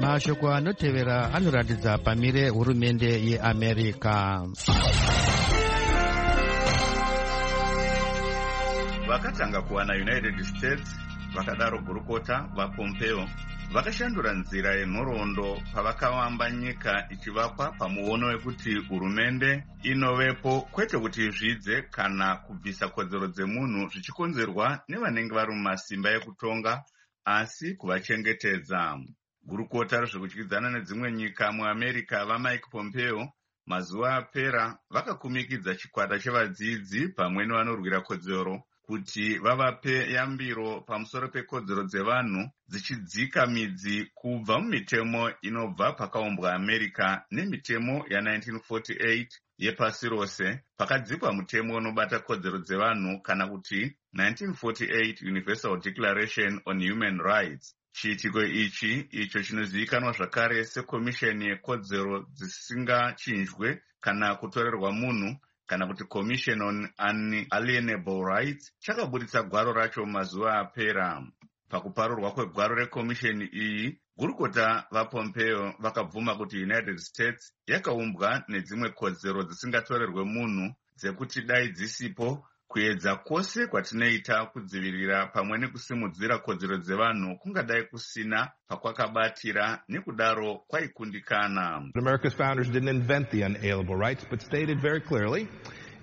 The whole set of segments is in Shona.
mashoko anotevera anoratidza pamire hurumende yeamerica vakatanga kuwana united states vakadaro gurukota vapompeo vakashandura nzira yenhoroondo pavakavamba nyika ichivakwa pamuono wekuti hurumende inovepo kwete kuti izvidze kana kubvisa kodzero dzemunhu zvichikonzerwa nevanenge vari mumasimba ekutonga asi kuvachengetedza gurukota rezvekudyidzana nedzimwe nyika muamerica vamike pompeo mazuva apera vakakumikidza chikwata chevadzidzi pamwe nevanorwira kodzero kuti vavape yambiro pamusoro pekodzero dzevanhu dzichidzika midzi kubva mumitemo inobva pakaumbwa america nemitemo ya1948 yepasi rose pakadzikwa mutemo unobata kodzero dzevanhu kana kuti 1948 universal declaration on human rights chiitiko ichi? Icho chinozivikanwa zvakare sekomisheni yekodzero dzisingachinjwe kana kutorerwa munhu kana kuti commission on unalienable rights. Chakabudisa gwaro racho mazuva apera. Pakuparurwa kwegwaro rekomisheni iyi gurukota vapompeo vakabvuma kuti united states yakaumbwa nedzimwe kodzero dzisingatorerwe munhu dzekuti dai dzisipo kuedza kwose kwatinoita kudzivirira pamwe nekusimudzira kodzero dzevanhu kungadai kusina pakwakabatira nekudaro kwaikundikana America's founders didn't invent the unalienable rights, but stated very clearly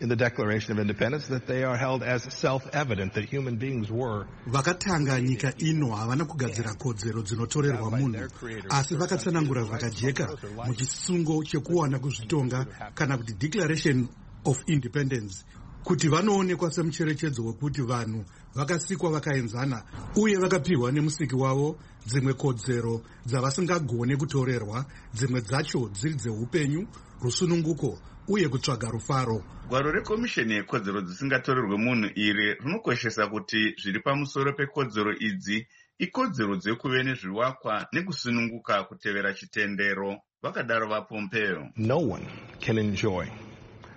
in the Declaration of Independence that they are held as self-evident that human beings were. vakatanga nyika ino havana kugadzira kodzero dzinotorerwa munhu asi vakatsanangura zvakajeka muchisungo chekuwana kuzvitonga kana kuti declaration of independence kuti vanoonekwa semucherechedzo wekuti vanhu vakasikwa vakaenzana uye vakapiwa nemusiki wavo dzimwe kodzero dzavasingagone kutorerwa dzimwe dzacho dziri dzeupenyu rusununguko uye kutsvaga rufaro. Gwaro rekomisheni yekodzero dzisingatorerwe munhu iri rinokoshesa kuti zviri pamusoro pekodzero idzi ikodzero dzekuve nezvivakwa nekusununguka kutevera chitendero. Vakadaro vapompeo. No one can enjoy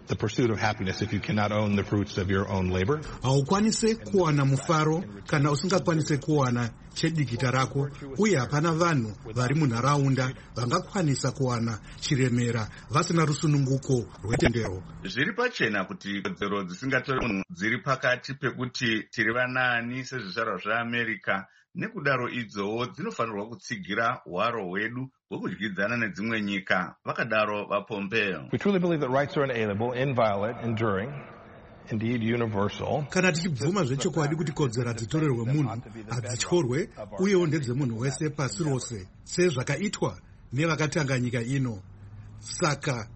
the pursuit of happiness if you cannot own the fruits of your own labor. haukwanise kuwana mufaro kana usingakwanise kuwana chedikita rako uye hapana vanhu vari munharaunda vangakwanisa kuwana chiremera vasina rusununguko rwetendero. Zviri pachena kuti kodzero dzisingatorerwe munhu dziri pakati pekuti tiri vanani sezvizvarwa zveamerica nekudaro idzowo dzinofanirwa kutsigira hwaro hwedu hwekudyidzana nedzimwe nyika vakadaro vapompeo kana tichibvuma zvechokwadi kuti kodzero hadzitorerwe munhu hadzityorwe uyewo ndedzemunhu wese pasi rose sezvakaitwa nevakatanga nyika ino. Saka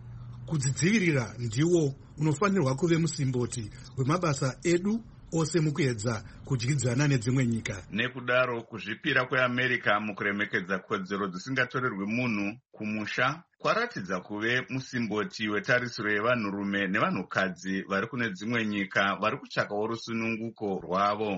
kudzidzivirira ndiwo unofanirwa kuve musimboti wemabasa edu ose mukuedza kudyidzana nedzimwe nyika. Nekudaro kuzvipira kweamerica mukuremekedza kodzero dzisingatorerwi munhu kumusha kwaratidza kuve musimboti wetarisiro yevanhurume nevanhukadzi vari kune dzimwe nyika vari kutsvakawo rusununguko rwavo.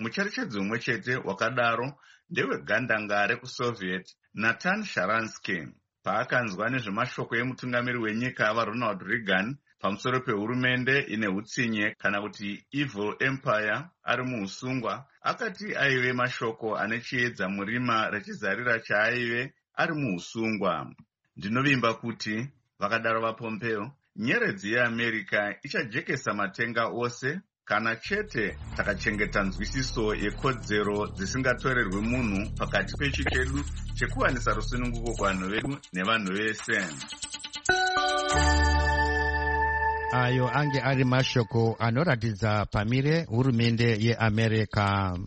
Mucherechedzo umwe chete wakadaro ndewegandanga kusoviet natan sharansky. Paakanzwa nezvemashoko emutungamiri wenyika varonald reagan pamusoro pehurumende ine utsinye kana kuti evil empire ari muusungwa akati aive mashoko ane chiedza murima rechizarira chaaive ari muusungwa ndinovimba kuti vakadaro vapompeo nyeredzi yeamerica ichajekesa matenga ose kana chete takachengeta nzwisiso yekodzero dzisingatorerwi munhu pakati pechi chedu chekuwanisa rusununguko kuvanhu vedu nevanhu vese. Ayo ange ari mashoko anoratidza pamire hurumende yeamerica